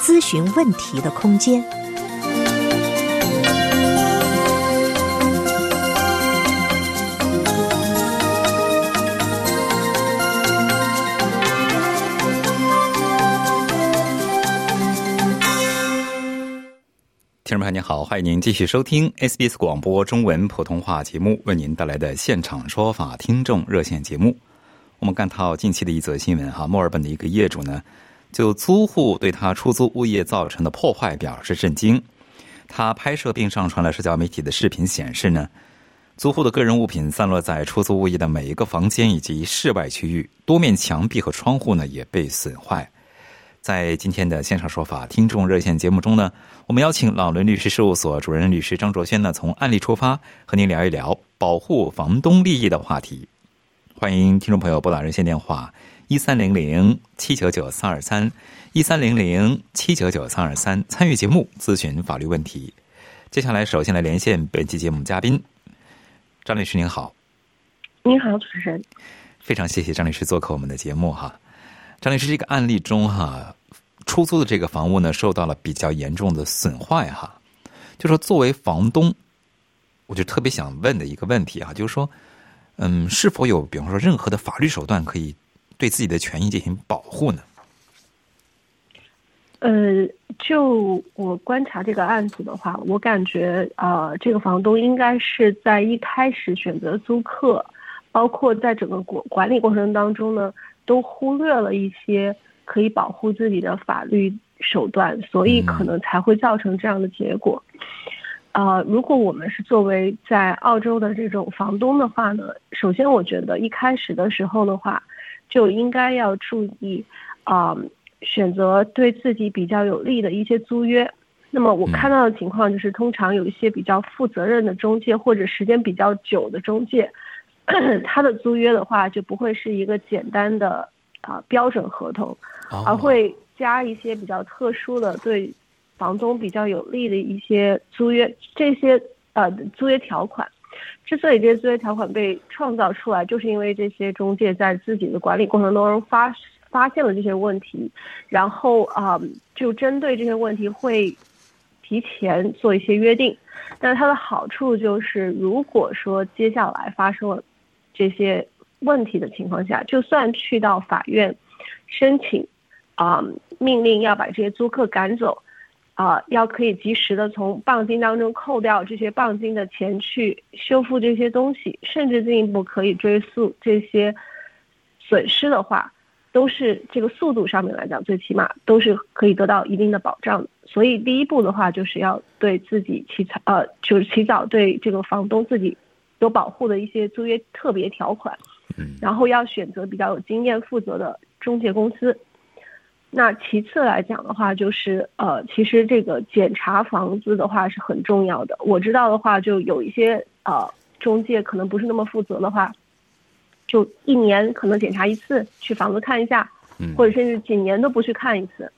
咨询问题的空间。听众朋友您好，欢迎您继续收听 SBS 广播中文普通话节目为您带来的现场说法听众热线节目。我们看到近期的一则新闻哈，墨尔本的一个业主呢，就租户对他出租物业造成的破坏表示震惊。他拍摄并上传了社交媒体的视频，显示呢，租户的个人物品散落在出租物业的每一个房间以及室外区域，多面墙壁和窗户呢也被损坏。在今天的线上说法听众热线节目中呢，我们邀请老伦律师事务所主任律师张卓轩呢，从案例出发和您聊一聊保护房东利益的话题。欢迎听众朋友拨打热线电话一三零零七九九三二三一三零零七九九三二三参与节目咨询法律问题。接下来，首先来连线本期节目嘉宾张律师，您好。您好，主持人。非常谢谢张律师做客我们的节目哈。张律师，这个案例中哈，出租的这个房屋呢，受到了比较严重的损坏哈。就说作为房东，我就特别想问的一个问题啊，就是说，嗯，是否有比方说任何的法律手段可以对自己的权益进行保护呢？呃，就我观察这个案子的话，我感觉啊，这个房东应该是在一开始选择租客，包括在整个管管理过程当中呢。都忽略了一些可以保护自己的法律手段，所以可能才会造成这样的结果。呃，如果我们是作为在澳洲的这种房东的话呢，首先我觉得一开始的时候的话，就应该要注意啊，选择对自己比较有利的一些租约。那么我看到的情况就是，通常有一些比较负责任的中介或者时间比较久的中介。他的租约的话，就不会是一个简单的啊标准合同，而会加一些比较特殊的对房东比较有利的一些租约，这些呃租约条款。之所以这些租约条款被创造出来，就是因为这些中介在自己的管理过程当中发发现了这些问题，然后啊就针对这些问题会提前做一些约定。但它的好处就是，如果说接下来发生了这些问题的情况下，就算去到法院申请啊命令要把这些租客赶走啊，要可以及时的从棒金当中扣掉这些棒金的钱去修复这些东西，甚至进一步可以追溯这些损失的话，都是这个速度上面来讲，最起码都是可以得到一定的保障的。所以第一步的话，就是要对自己起草呃，就是起早对这个房东自己。有保护的一些租约特别条款，嗯，然后要选择比较有经验、负责的中介公司。那其次来讲的话，就是呃，其实这个检查房子的话是很重要的。我知道的话，就有一些呃中介可能不是那么负责的话，就一年可能检查一次，去房子看一下，或者甚至几年都不去看一次。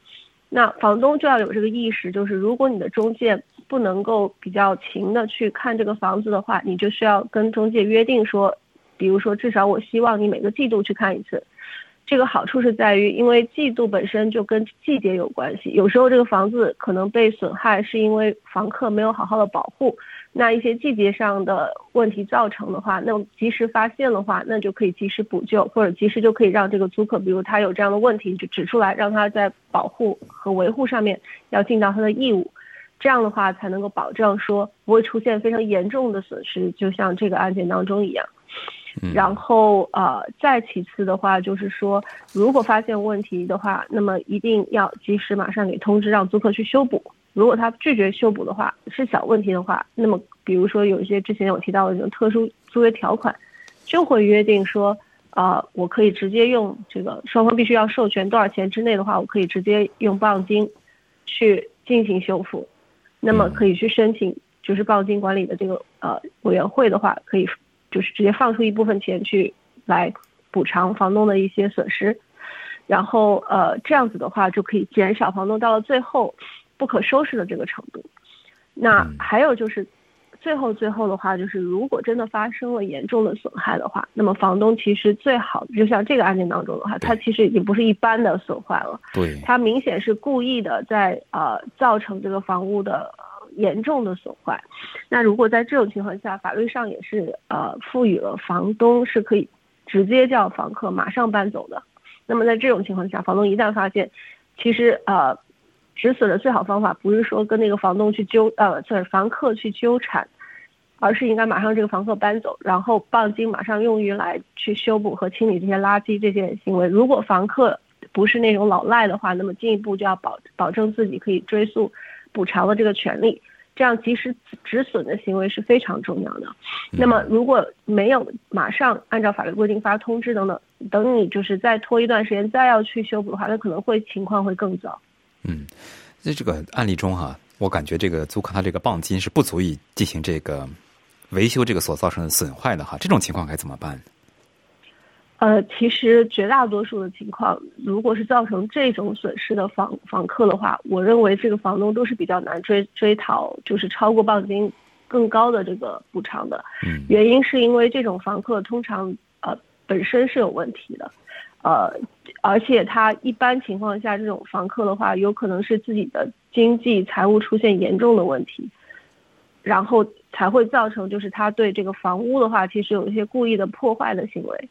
那房东就要有这个意识，就是如果你的中介。不能够比较勤的去看这个房子的话，你就需要跟中介约定说，比如说至少我希望你每个季度去看一次。这个好处是在于，因为季度本身就跟季节有关系，有时候这个房子可能被损害是因为房客没有好好的保护，那一些季节上的问题造成的话，那及时发现的话，那就可以及时补救，或者及时就可以让这个租客，比如他有这样的问题，就指出来，让他在保护和维护上面要尽到他的义务。这样的话才能够保证说不会出现非常严重的损失，就像这个案件当中一样。然后呃，再其次的话就是说，如果发现问题的话，那么一定要及时马上给通知，让租客去修补。如果他拒绝修补的话，是小问题的话，那么比如说有一些之前有提到的这种特殊租约条款，就会约定说，啊，我可以直接用这个双方必须要授权多少钱之内的话，我可以直接用磅金。去进行修复，那么可以去申请，就是报金管理的这个呃委员会的话，可以就是直接放出一部分钱去来补偿房东的一些损失，然后呃这样子的话就可以减少房东到了最后不可收拾的这个程度。那还有就是。最后，最后的话就是，如果真的发生了严重的损害的话，那么房东其实最好，就像这个案件当中的话，他其实已经不是一般的损坏了，对，他明显是故意的在呃造成这个房屋的严重的损坏。那如果在这种情况下，法律上也是呃赋予了房东是可以直接叫房客马上搬走的。那么在这种情况下，房东一旦发现，其实呃。止损的最好方法不是说跟那个房东去纠呃，就是房客去纠缠，而是应该马上这个房客搬走，然后报金马上用于来去修补和清理这些垃圾这些行为。如果房客不是那种老赖的话，那么进一步就要保保证自己可以追溯补偿的这个权利。这样及时止损的行为是非常重要的。那么如果没有马上按照法律规定发通知等等，等你就是再拖一段时间再要去修补的话，那可能会情况会更糟。嗯，在这个案例中哈，我感觉这个租客他这个磅金是不足以进行这个维修这个所造成的损坏的哈，这种情况该怎么办？呃，其实绝大多数的情况，如果是造成这种损失的房房客的话，我认为这个房东都是比较难追追讨，就是超过磅金更高的这个补偿的。嗯，原因是因为这种房客通常呃本身是有问题的。呃，而且他一般情况下，这种房客的话，有可能是自己的经济财务出现严重的问题，然后才会造成就是他对这个房屋的话，其实有一些故意的破坏的行为。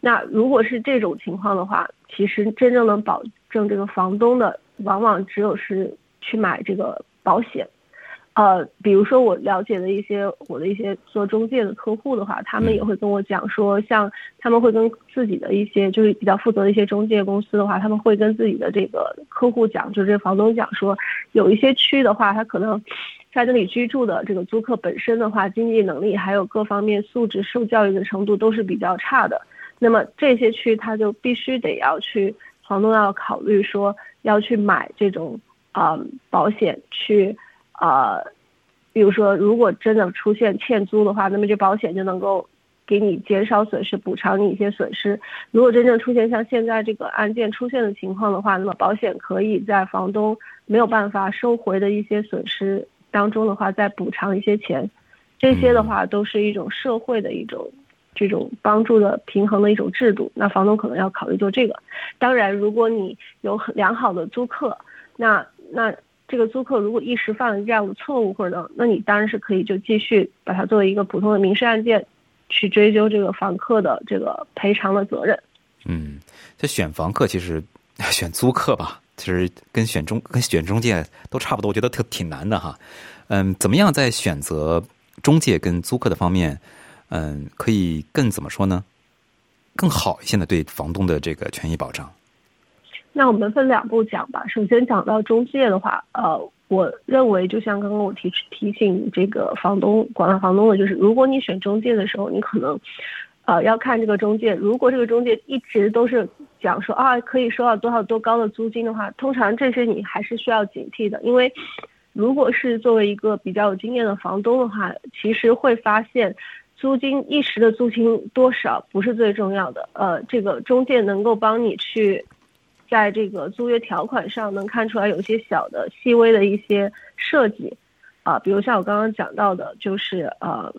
那如果是这种情况的话，其实真正能保证这个房东的，往往只有是去买这个保险。呃，比如说我了解的一些我的一些做中介的客户的话，他们也会跟我讲说，像他们会跟自己的一些就是比较负责的一些中介公司的话，他们会跟自己的这个客户讲，就是这房东讲说，有一些区的话，他可能在这里居住的这个租客本身的话，经济能力还有各方面素质、受教育的程度都是比较差的。那么这些区他就必须得要去房东要考虑说要去买这种啊保险去。呃，比如说，如果真的出现欠租的话，那么这保险就能够给你减少损失，补偿你一些损失。如果真正出现像现在这个案件出现的情况的话，那么保险可以在房东没有办法收回的一些损失当中的话，再补偿一些钱。这些的话都是一种社会的一种这种帮助的平衡的一种制度。那房东可能要考虑做这个。当然，如果你有很良好的租客，那那。这个租客如果一时犯了这样的错误或者呢，那你当然是可以就继续把它作为一个普通的民事案件，去追究这个房客的这个赔偿的责任。嗯，这选房客其实 选租客吧，其实跟选中跟选中介都差不多，我觉得特挺难的哈。嗯，怎么样在选择中介跟租客的方面，嗯，可以更怎么说呢？更好一些的对房东的这个权益保障。那我们分两步讲吧。首先讲到中介的话，呃，我认为就像刚刚我提提醒这个房东、广大房东的，就是如果你选中介的时候，你可能，呃，要看这个中介。如果这个中介一直都是讲说啊可以收到多少多高的租金的话，通常这些你还是需要警惕的。因为如果是作为一个比较有经验的房东的话，其实会发现租金一时的租金多少不是最重要的。呃，这个中介能够帮你去。在这个租约条款上能看出来有些小的细微的一些设计，啊，比如像我刚刚讲到的，就是呃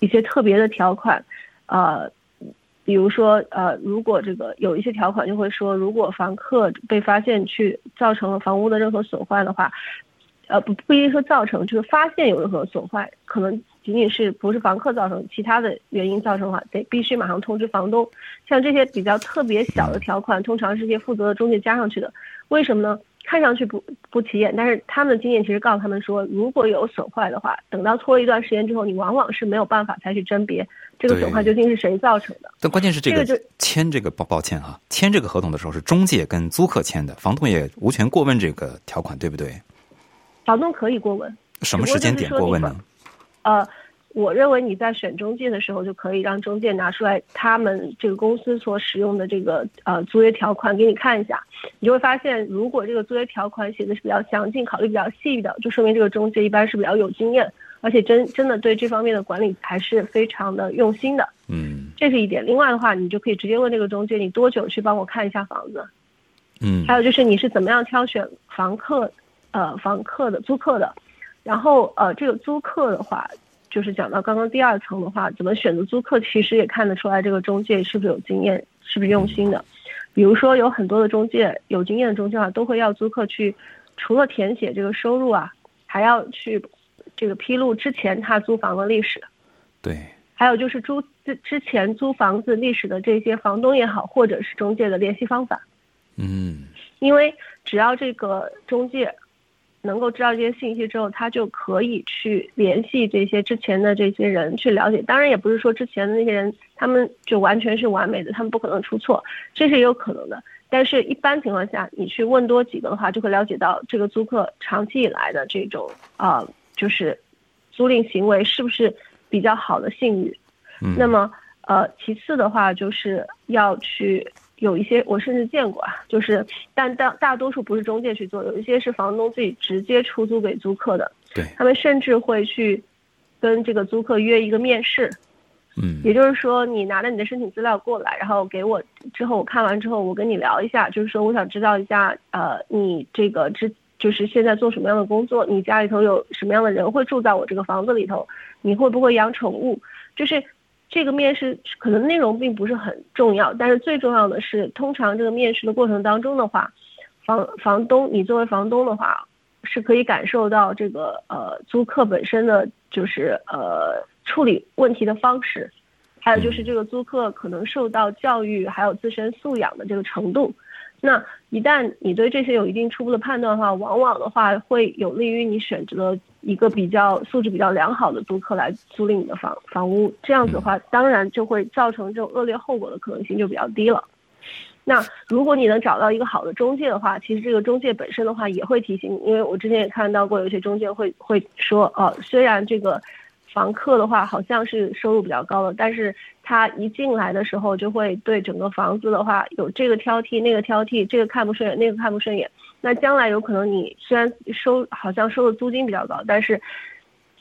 一些特别的条款，呃，比如说呃，如果这个有一些条款就会说，如果房客被发现去造成了房屋的任何损坏的话，呃不不一定说造成，就是发现有任何损坏，可能。仅仅是不是房客造成，其他的原因造成的话，得必须马上通知房东。像这些比较特别小的条款，通常是些负责的中介加上去的。为什么呢？看上去不不起眼，但是他们的经验其实告诉他们说，如果有损坏的话，等到拖了一段时间之后，你往往是没有办法再去甄别这个损坏究竟是谁造成的。但关键是这个签这个抱抱歉哈，签这个合同的时候是中介跟租客签的，房东也无权过问这个条款，对不对？房东可以过问。什么时间点过问呢？呃，我认为你在选中介的时候，就可以让中介拿出来他们这个公司所使用的这个呃租约条款给你看一下，你就会发现，如果这个租约条款写的是比较详尽、考虑比较细的，就说明这个中介一般是比较有经验，而且真真的对这方面的管理还是非常的用心的。嗯这是一点。另外的话，你就可以直接问这个中介，你多久去帮我看一下房子？嗯还有就是你是怎么样挑选房客，呃，房客的租客的，然后呃，这个租客的话，就是讲到刚刚第二层的话，怎么选择租客，其实也看得出来这个中介是不是有经验，是不是用心的。比如说有很多的中介，有经验的中介啊，都会要租客去，除了填写这个收入啊，还要去这个披露之前他租房的历史，对，还有就是租之之前租房子历史的这些房东也好，或者是中介的联系方法。嗯因为只要这个中介能够知道这些信息之后，他就可以去联系这些之前的这些人去了解。当然，也不是说之前的那些人他们就完全是完美的，他们不可能出错，这是也有可能的。但是，一般情况下，你去问多几个的话，就会了解到这个租客长期以来的这种啊、呃就是租赁行为是不是比较好的信誉。嗯，那么呃，其次的话就是要去有一些，我甚至见过啊，就是但大大多数不是中介去做，有一些是房东自己直接出租给租客的，对，他们甚至会去跟这个租客约一个面试，嗯也就是说，你拿着你的申请资料过来，然后给我之后，我看完之后，我跟你聊一下，就是说我想知道一下，呃，你这个之就是现在做什么样的工作，你家里头有什么样的人会住在我这个房子里头，你会不会养宠物？就是这个面试可能内容并不是很重要，但是最重要的是，通常这个面试的过程当中的话，房房东你作为房东的话，是可以感受到这个呃租客本身的就是呃处理问题的方式，还有就是这个租客可能受到教育还有自身素养的这个程度。那一旦你对这些有一定初步的判断的话，往往的话会有利于你选择一个比较素质比较良好的租客来租赁你的房房屋。这样子的话，当然就会造成这种恶劣后果的可能性就比较低了。那如果你能找到一个好的中介的话，其实这个中介本身的话也会提醒你，因为我之前也看到过有些中介会会说，哦，虽然这个房客的话好像是收入比较高的，但是他一进来的时候就会对整个房子的话有这个挑剔那个挑剔，这个看不顺眼那个看不顺眼。那将来有可能你虽然收好像收的租金比较高，但是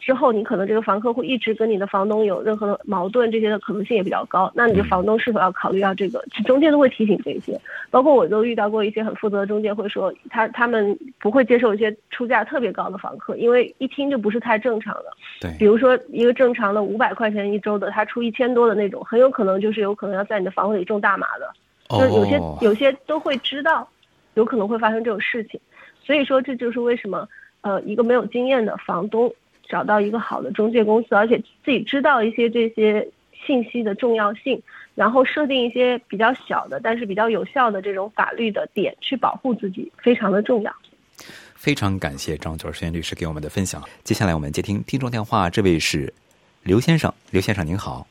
之后你可能这个房客会一直跟你的房东有任何的矛盾，这些的可能性也比较高。那你的房东是否要考虑到这个？中介都会提醒这些，包括我都遇到过一些很负责的中介会说，他他们不会接受一些出价特别高的房客，因为一听就不是太正常的。对比如说一个正常的五百块钱一周的，他出一千多的那种，很有可能就是有可能要在你的房子里种大麻的。就是有些、哦有些都会知道，有可能会发生这种事情，所以说这就是为什么呃一个没有经验的房东找到一个好的中介公司，而且自己知道一些这些信息的重要性，然后设定一些比较小的但是比较有效的这种法律的点去保护自己，非常的重要。非常感谢张九轩律师给我们的分享。接下来我们接听听众电话，这位是刘先生，刘先生您好，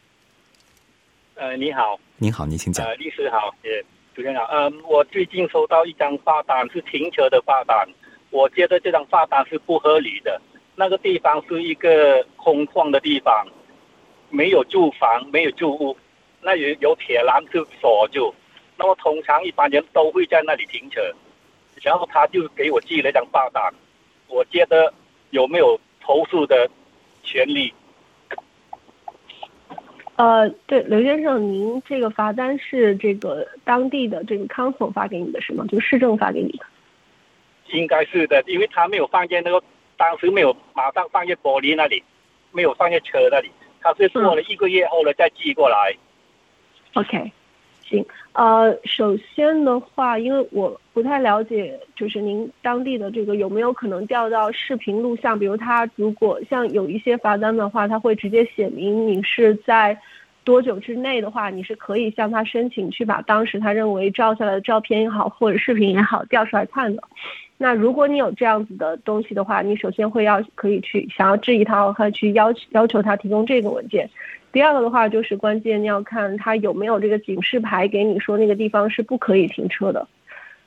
呃，你好，您好，您请讲。呃，律师好，也主持人好。嗯、我最近收到一张罚单，是停车的罚单。我觉得这张罚单是不合理的。那个地方是一个空旷的地方，没有住房，没有住屋，那有有铁栏是锁住。那么通常一般人都会在那里停车，然后他就给我寄了一张罚单。我觉得有没有投诉的权利？呃，对，刘先生，您这个罚单是这个当地的这个 council 发给你的是吗？就是市政发给你的。应该是的，因为他没有放在那个，当时没有马上放在玻璃那里，没有放在车那里，他是过了一个月后了再寄过来。OK，行，呃，首先的话，因为我不太了解，就是您当地的这个有没有可能调到视频录像？比如他如果像有一些罚单的话，他会直接写明你是在多久之内的话，你是可以向他申请去把当时他认为照下来的照片也好，或者视频也好调出来看的。那如果你有这样子的东西的话，你首先会要可以去想要质疑他，和去要求要求他提供这个文件。第二个的话就是关键你要看他有没有这个警示牌给你说那个地方是不可以停车的。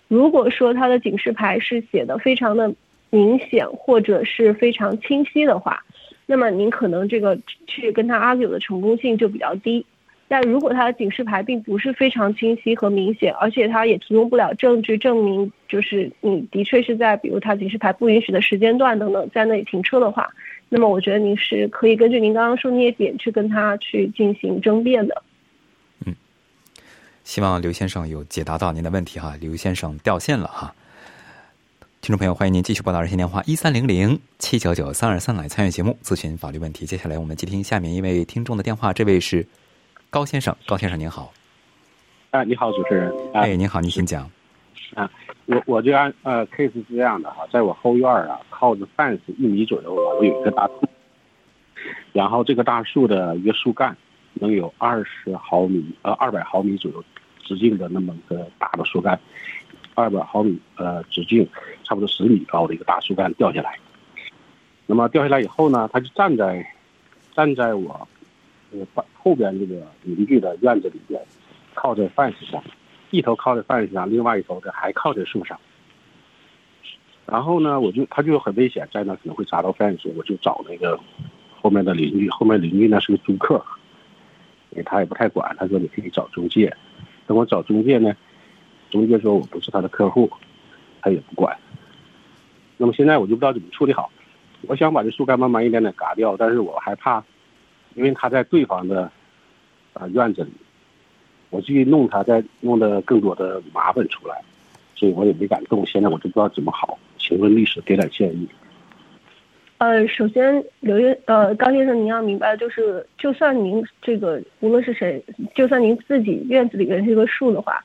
如果说他的警示牌是写的非常的明显或者是非常清晰的话，那么您可能这个去跟他 argue 的成功性就比较低。但如果他的警示牌并不是非常清晰和明显，而且他也提供不了证据证明，就是你的确是在比如他警示牌不允许的时间段等等在那里停车的话，那么我觉得您是可以根据您刚刚说那些点去跟他去进行争辩的。嗯，希望刘先生有解答到您的问题哈。刘先生掉线了哈。听众朋友，欢迎您继续拨打热线电话一三零零七九九三二三来参与节目咨询法律问题。接下来我们接听下面一位听众的电话，这位是。高先生，高先生您好。啊，你好，主持人。哎，您好，您请讲。啊，我我这案呃 case 是这样的哈，在我后院啊，靠着 fence 一米左右啊，我有一个大树，然后这个大树的一个树干能有二十毫米呃二百毫米左右直径的那么个大的树干，二百毫米呃直径差不多十米高的一个大树干掉下来，那么掉下来以后呢，它就站在站在我。后边这个邻居的院子里边，靠在 fence 上，一头靠在 fence 上，另外一头的还靠在树上。然后呢，我就他就很危险，在那可能会砸到 fence，我就找那个后面的邻居，后面邻居呢是个租客，他也不太管，他说你可以找中介。等我找中介呢，中介说我不是他的客户，他也不管。那么现在我就不知道怎么处理好，我想把这树干慢慢一点点嘎掉，但是我害怕。因为他在对方的啊院子里，我去弄他，再弄得更多的麻烦出来，所以我也没敢动。现在我就不知道怎么好，请问律师给点建议。呃，首先刘先呃高先生，您要明白，就是就算您这个无论是谁，就算您自己院子里面这个树的话，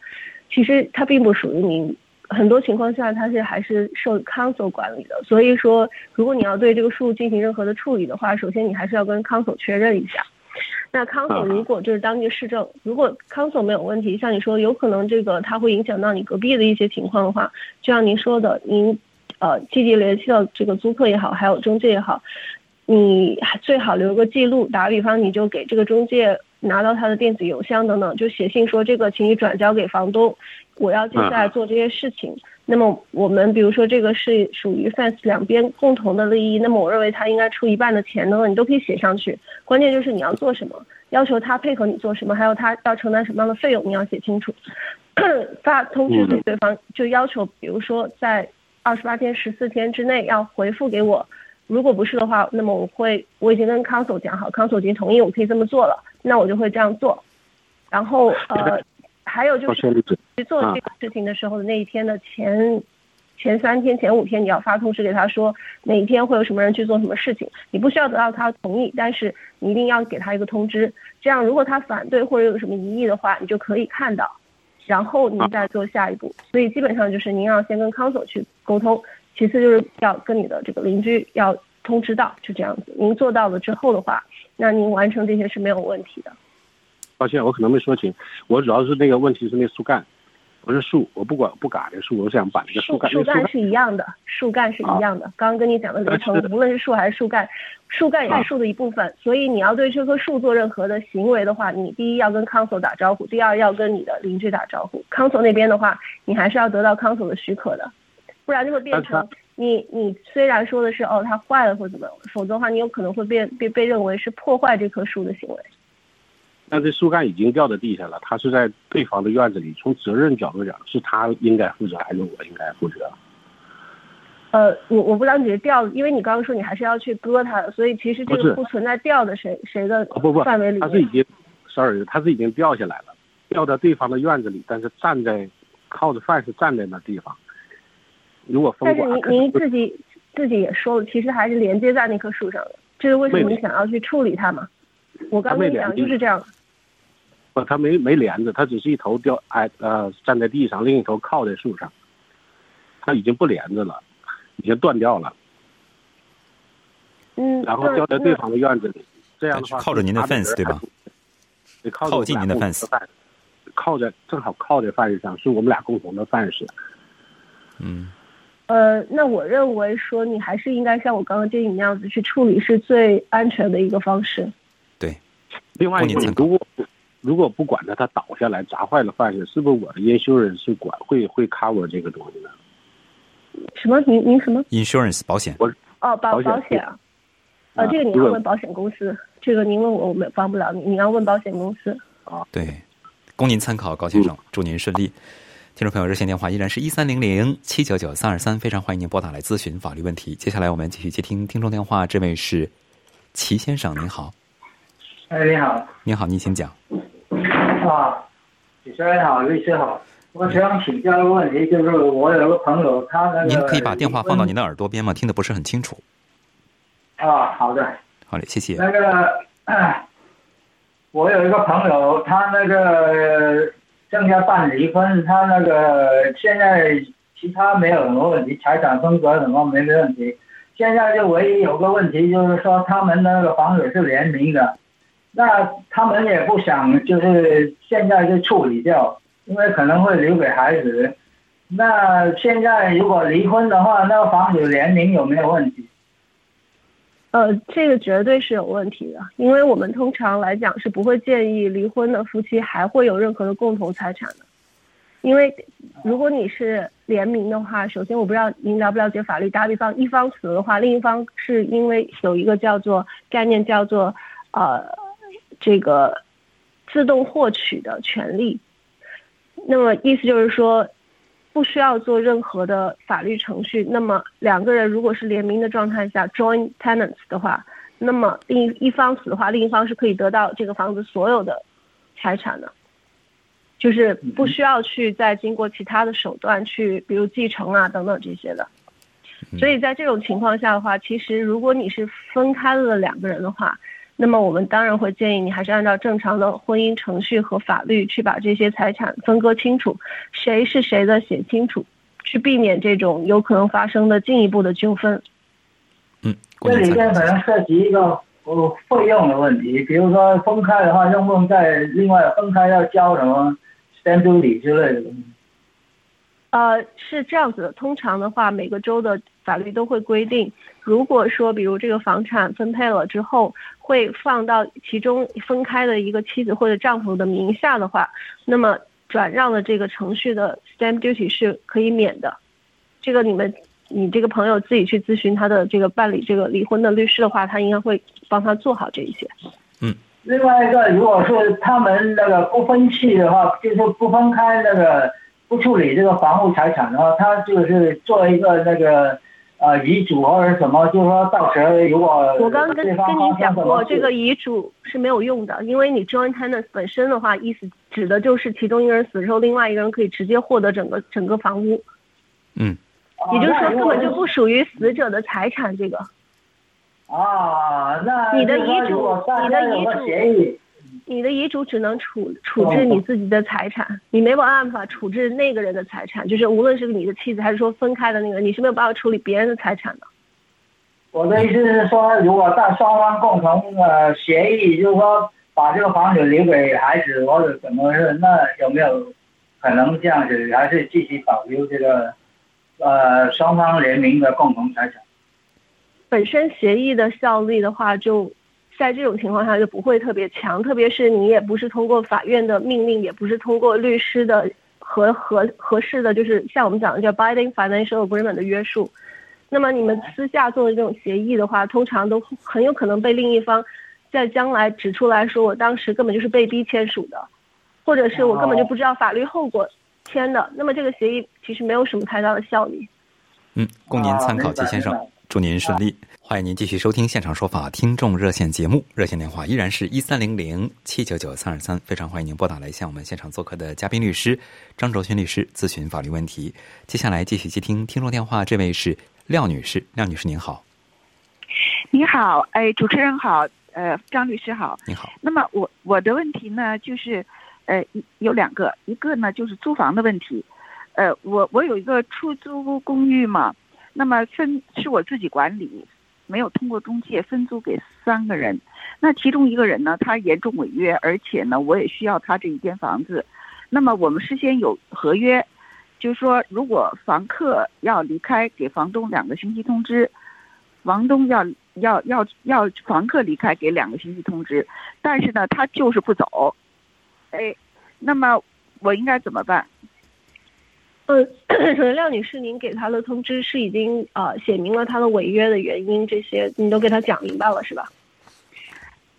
其实它并不属于您。很多情况下，它是还是受 council 管理的。所以说，如果你要对这个树进行任何的处理的话，首先你还是要跟 council 确认一下。那 council 如果就是当地市政，如果 council 没有问题，像你说有可能这个它会影响到你隔壁的一些情况的话，就像您说的，您呃积极联系到这个租客也好，还有中介也好，你最好留个记录。打个比方，你就给这个中介拿到他的电子邮箱等等，就写信说这个，请你转交给房东。我要接下来做这些事情，那么我们比如说这个是属于 fence 两边共同的利益，那么我认为他应该出一半的钱呢，你都可以写上去。关键就是你要做什么，要求他配合你做什么，还有他要承担什么样的费用，你要写清楚。发通知给对方，就要求比如说在二十八天、十四天之内要回复给我。如果不是的话，那么我会我已经跟 council 讲好，council 已经同意我可以这么做了，那我就会这样做。然后呃。还有就是去做这个事情的时候的那一天的前前三天、前五天，你要发通知给他说哪一天会有什么人去做什么事情。你不需要得到他同意，但是你一定要给他一个通知。这样，如果他反对或者有什么疑义的话，你就可以看到，然后你再做下一步。所以基本上就是您要先跟康所去沟通，其次就是要跟你的这个邻居要通知到，就这样子。您做到了之后的话，那您完成这些是没有问题的。抱歉，我可能没说清。我主要是那个问题是那树干，不是树。我不管不嘎的树，我想把这个树干。树干是一样的，树干是一样的。刚刚跟你讲的流程，无论是树还是树干，树干也是树的一部分。所以你要对这棵树做任何的行为的话，你第一要跟康所打招呼，第二要跟你的邻居打招呼。康所那边的话，你还是要得到康所的许可的，不然就会变成你你虽然说的是哦它坏了或怎么，否则的话你有可能会被被被认为是破坏这棵树的行为。但这树干已经掉在地下了，它是在对方的院子里。从责任角度讲，是他应该负责还是我应该负责？呃，我我不知道你掉，因为你刚刚说你还是要去割它，所以其实这个不存在掉的谁谁的不不范围里。他是已经，sorry，他是已经掉下来了，掉到对方的院子里，但是站在靠着范是站在那地方。如果封管，但是您您自己自己也说了，其实还是连接在那棵树上的，这是为什么你想要去处理它嘛？我刚跟你讲就是这样。不，它没没连着，它只是一头掉哎呃站在地上，另一头靠在树上，它已经不连着了，已经断掉了。嗯。然后掉在对方的院子里，这样的话靠着您的 fence 对吧？靠近您的 fence，靠着正好靠在 fence 上，是我们俩共同的 fence。嗯。呃，那我认为说你还是应该像我刚刚建议你那样子去处理，是最安全的一个方式。对。另外一个，如果如果不管它，它倒下来砸坏了饭是是不是我的 insurance 管会会 cover 这个东西呢？什么？您您什么？insurance 保险？我哦，保保险啊。呃，啊这个你要问保险公司，这个您问我，我们帮不了你，你要问保险公司。对，供您参考，高先生，祝您顺利。听众朋友，热线电话依然是一三零零七九九三二三，非常欢迎您拨打来咨询法律问题。接下来我们继续接听听众电话，这位是齐先生，您好，哎，你好，您好，您请讲。啊，主持人好，律师好，我想请教一个问题，就是我有个朋友，他那个您可以把电话放到您的的耳朵边吗？听得不是很清楚。啊，好的，好嘞，谢谢。那个，啊 我有一个朋友，他那个正在办离婚，他那个现在其他没有什么问题，财产分割什么没问题，现在就唯一有个问题就是说他们那个房子是联名的，那他们也不想就是现在就处理掉，因为可能会留给孩子。那现在如果离婚的话，那个房子联名有没有问题？呃，这个绝对是有问题的，因为我们通常来讲是不会建议离婚的夫妻还会有任何的共同财产的，因为如果你是联名的话，首先我不知道您了不了解法律，打比方一方死了的话，另一方是因为有一个叫做概念叫做呃这个自动获取的权利，那么意思就是说。不需要做任何的法律程序。那么两个人如果是联名的状态下 （joint tenants） 的话，那么另一一方死的话，另一方是可以得到这个房子所有的财产的，就是不需要去再经过其他的手段去，比如继承啊等等这些的。所以在这种情况下的话，其实如果你是分开了两个人的话，那么我们当然会建议你还是按照正常的婚姻程序和法律去把这些财产分割清楚，谁是谁的写清楚，去避免这种有可能发生的进一步的纠纷。嗯，这里。面可能涉及一个呃费用的问题，比如说分开的话，用不用再另外分开要交什么 stamp duty 之类的东西？呃，是这样子的，通常的话，每个州的法律都会规定，如果说比如这个房产分配了之后，会放到其中分开的一个妻子或者丈夫的名下的话，那么转让的这个程序的 stamp duty 是可以免的。这个你们你这个朋友自己去咨询他的这个办理这个离婚的律师的话，他应该会帮他做好这一些。嗯另外一个，如果是他们那个不分期的话，就是不分开那个不处理这个房屋财产的话，他就是做一个那个呃遗嘱或者什么，就是说到时候如果我刚刚跟跟您讲过，这个遗嘱是没有用的，因为你 joint tenants 本身的话，意思指的就是其中一个人死之后，另外一个人可以直接获得整个整个房屋，嗯，也就是说根本就不属于死者的财产。这个啊，那你的遗嘱你的遗嘱协议，你的遗嘱只能处处置你自己的财产，你没有办法处置那个人的财产，就是无论是你的妻子还是说分开的那个，你是没有办法处理别人的财产的。我的意思是说，如果在双方共同的协议，就是说把这个房子留给孩子或者怎么是，那有没有可能这样子，还是继续保留这个呃双方联名的共同财产？本身协议的效力的话，就在这种情况下就不会特别强，特别是你也不是通过法院的命令，也不是通过律师的合合合适的，就是像我们讲的叫 binding financial agreement 的约束。那么你们私下做的这种协议的话，通常都很有可能被另一方在将来指出来说，我当时根本就是被逼签署的，或者是我根本就不知道法律后果签的。那么这个协议其实没有什么太大的效力。嗯，供您参考，季先生祝您顺利。欢迎您继续收听现场说法听众热线节目，热线电话依然是一三零零七九九三二三，非常欢迎您拨打来向我们现场做客的嘉宾律师张卓勋律师咨询法律问题。接下来继续接听听众电话，这位是廖女士，廖女士您好，你好，哎，主持人好，呃，张律师好。你好，那么我我的问题呢，就是，呃，有两个，一个呢就是租房的问题，呃，我我有一个出租公寓嘛，那么分是我自己管理，没有通过中介分租给三个人，那其中一个人呢，他严重违约，而且呢，我也需要他这一间房子，那么我们事先有合约，就是说如果房客要离开，给房东两个星期通知。房东要要要要房客离开，给两个星期通知，但是呢，他就是不走，哎，那么我应该怎么办？嗯，首先廖女士，您给他的通知是已经呃写明了他的违约的原因，这些你都给他讲明白了是吧？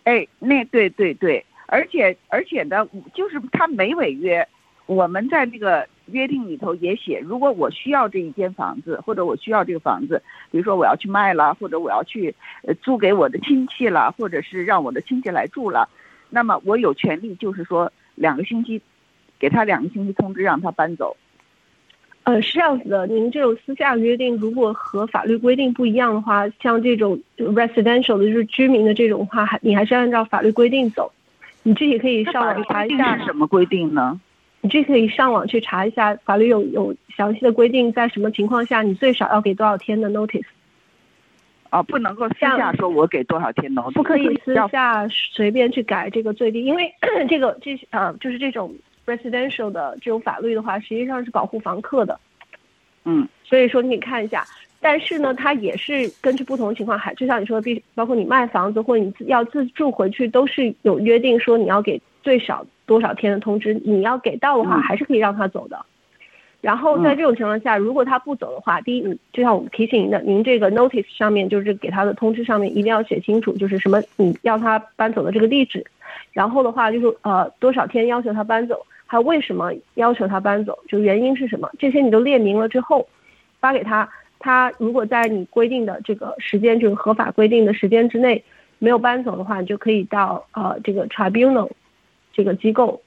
哎，那对对对，而且而且呢，就是他没违约，我们在这个约定里头也写，如果我需要这一间房子，或者我需要这个房子，比如说我要去卖了，或者我要去租给我的亲戚了，或者是让我的亲戚来住了，那么我有权利就是说两个星期，给他两个星期通知让他搬走。呃，是这样子的，您这种私下约定，如果和法律规定不一样的话，像这种 residential 的就是居民的这种话，还你还是按照法律规定走。你具体可以上网查一下是什么规定呢？你具体可以上网去查一下，法律有有详细的规定，在什么情况下你最少要给多少天的 notice。啊，不能够私下说我给多少天 notice，不可以私下随便去改这个最低，因为 这个这呃就是这种。Residential 的这种法律的话，实际上是保护房客的，嗯，所以说你可以看一下，但是呢，它也是根据不同情况，还就像你说的，必包括你卖房子或者你要自住回去，都是有约定说你要给最少多少天的通知，你要给到的话，还是可以让他走的。然后在这种情况下，如果他不走的话，第一，就像我们提醒您的，您这个 notice 上面就是给他的通知上面一定要写清楚，就是什么你要他搬走的这个地址，然后的话就是呃多少天要求他搬走。他为什么要求他搬走？就原因是什么？这些你都列明了之后，发给他。他如果在你规定的这个时间，就是合法规定的时间之内没有搬走的话，你就可以到呃这个 tribunal 这个机构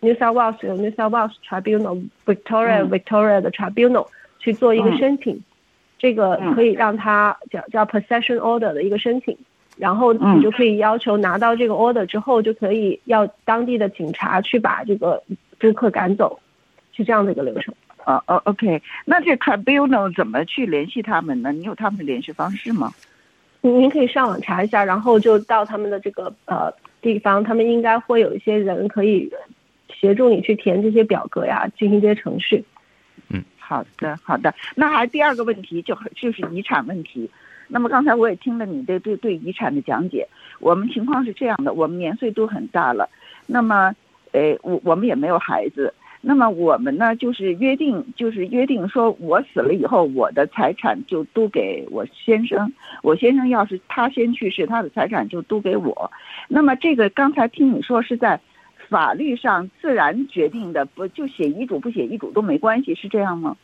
，New South Wales 有 New South Wales tribunal，Victoria Victoria 的 tribunal 去做一个申请。这个可以让他叫叫 possession order 的一个申请。然后你就可以要求拿到这个 order 之后，就可以要当地的警察去把这个租客赶走，是这样的一个流程。哦哦，OK，那这 tribunal 怎么去联系他们呢？你有他们的联系方式吗？您可以上网查一下，然后就到他们的这个呃地方，他们应该会有一些人可以协助你去填这些表格呀，进行这些程序。嗯，好的好的。那还第二个问题就就是遗产问题。那么刚才我也听了你的对对遗产的讲解，我们情况是这样的，我们年岁都很大了，那么，呃，我我们也没有孩子，那么我们呢就是约定，就是约定说，我死了以后，我的财产就都给我先生，我先生要是他先去世，他的财产就都给我，那么这个刚才听你说是在法律上自然决定的，不就写遗嘱不写遗嘱都没关系，是这样吗？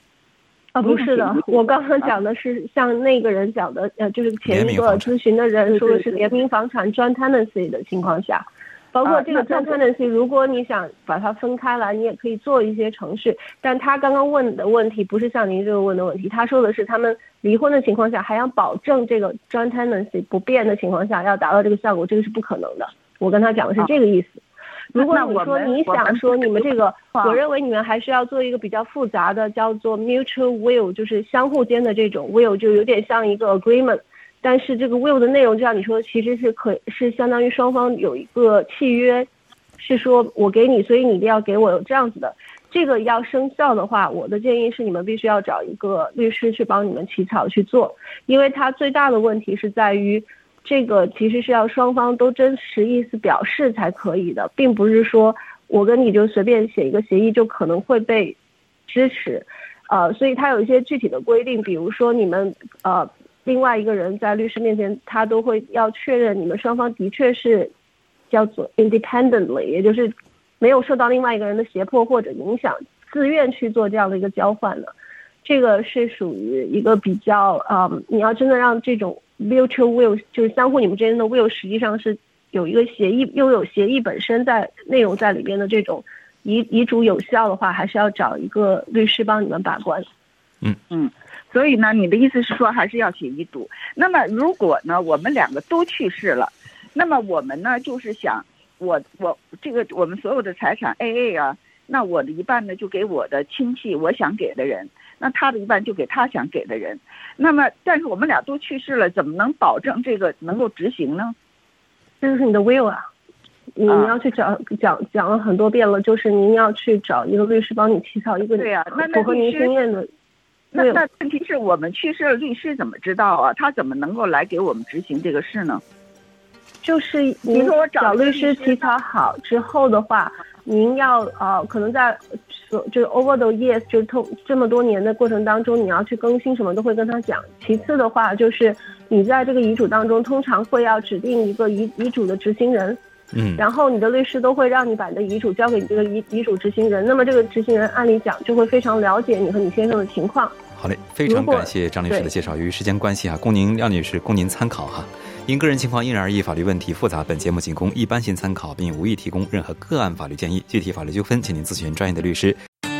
啊，不是的，我刚刚讲的是像那个人讲的，呃，就是前一个咨询的人说的是联名房产 joint tenancy 的情况下，包括这个 joint tenancy，如果你想把它分开来，你也可以做一些程序。但他刚刚问的问题不是像您这个问的问题，他说的是他们离婚的情况下还要保证这个 joint tenancy 不变的情况下要达到这个效果，这个是不可能的。我跟他讲的是这个意思。如果你说你想说你们这个，我认为你们还是要做一个比较复杂的，叫做 mutual will，就是相互间的这种 will，就有点像一个 agreement。但是这个 will 的内容，就像你说，其实是可是相当于双方有一个契约，是说我给你，所以你一定要给我有这样子的。这个要生效的话，我的建议是你们必须要找一个律师去帮你们起草去做，因为它最大的问题是在于。这个其实是要双方都真实意思表示才可以的，并不是说我跟你就随便写一个协议就可能会被支持，呃，所以它有一些具体的规定，比如说你们呃另外一个人在律师面前，他都会要确认你们双方的确是叫做 independently，也就是没有受到另外一个人的胁迫或者影响，自愿去做这样的一个交换的，这个是属于一个比较啊，你要真的让这种。Mutual will 就是相互你们之间的 will，实际上是有一个协议，又有协议本身在内容在里边的这种遗遗嘱有效的话，还是要找一个律师帮你们把关。嗯嗯，所以呢，你的意思是说还是要写遗嘱？那么如果呢，我们两个都去世了，那么我们呢就是想，我我这个我们所有的财产 A A 啊，那我的一半呢就给我的亲戚，我想给的人。那他的一半就给他想给的人，那么但是我们俩都去世了，怎么能保证这个能够执行呢？这就是你的 will 啊，你要去找讲讲了很多遍了，就是您要去找一个律师帮你起草一个对呀，那符合您经验的。那那问题是我们去世了，律师怎么知道啊？他怎么能够来给我们执行这个事呢？就是您找律师起草好之后的话。您要呃，可能在所就是 over the years，就是通这么多年的过程当中，你要去更新什么都会跟他讲。其次的话，就是你在这个遗嘱当中，通常会要指定一个遗遗嘱的执行人，嗯，然后你的律师都会让你把你的遗嘱交给你这个遗遗嘱执行人。那么这个执行人按理讲就会非常了解你和你先生的情况。好嘞，非常感谢张律师的介绍。由于时间关系啊，供您廖女士供您参考哈。因个人情况因人而异，法律问题复杂，本节目仅供一般性参考，并无意提供任何个案法律建议。具体法律纠纷，请您咨询专业的律师。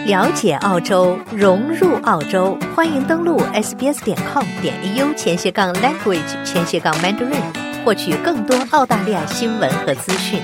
了解澳洲，融入澳洲，欢迎登录 sbs 点 com 点 au 前斜杠 language 前斜杠 mandarin，获取更多澳大利亚新闻和资讯。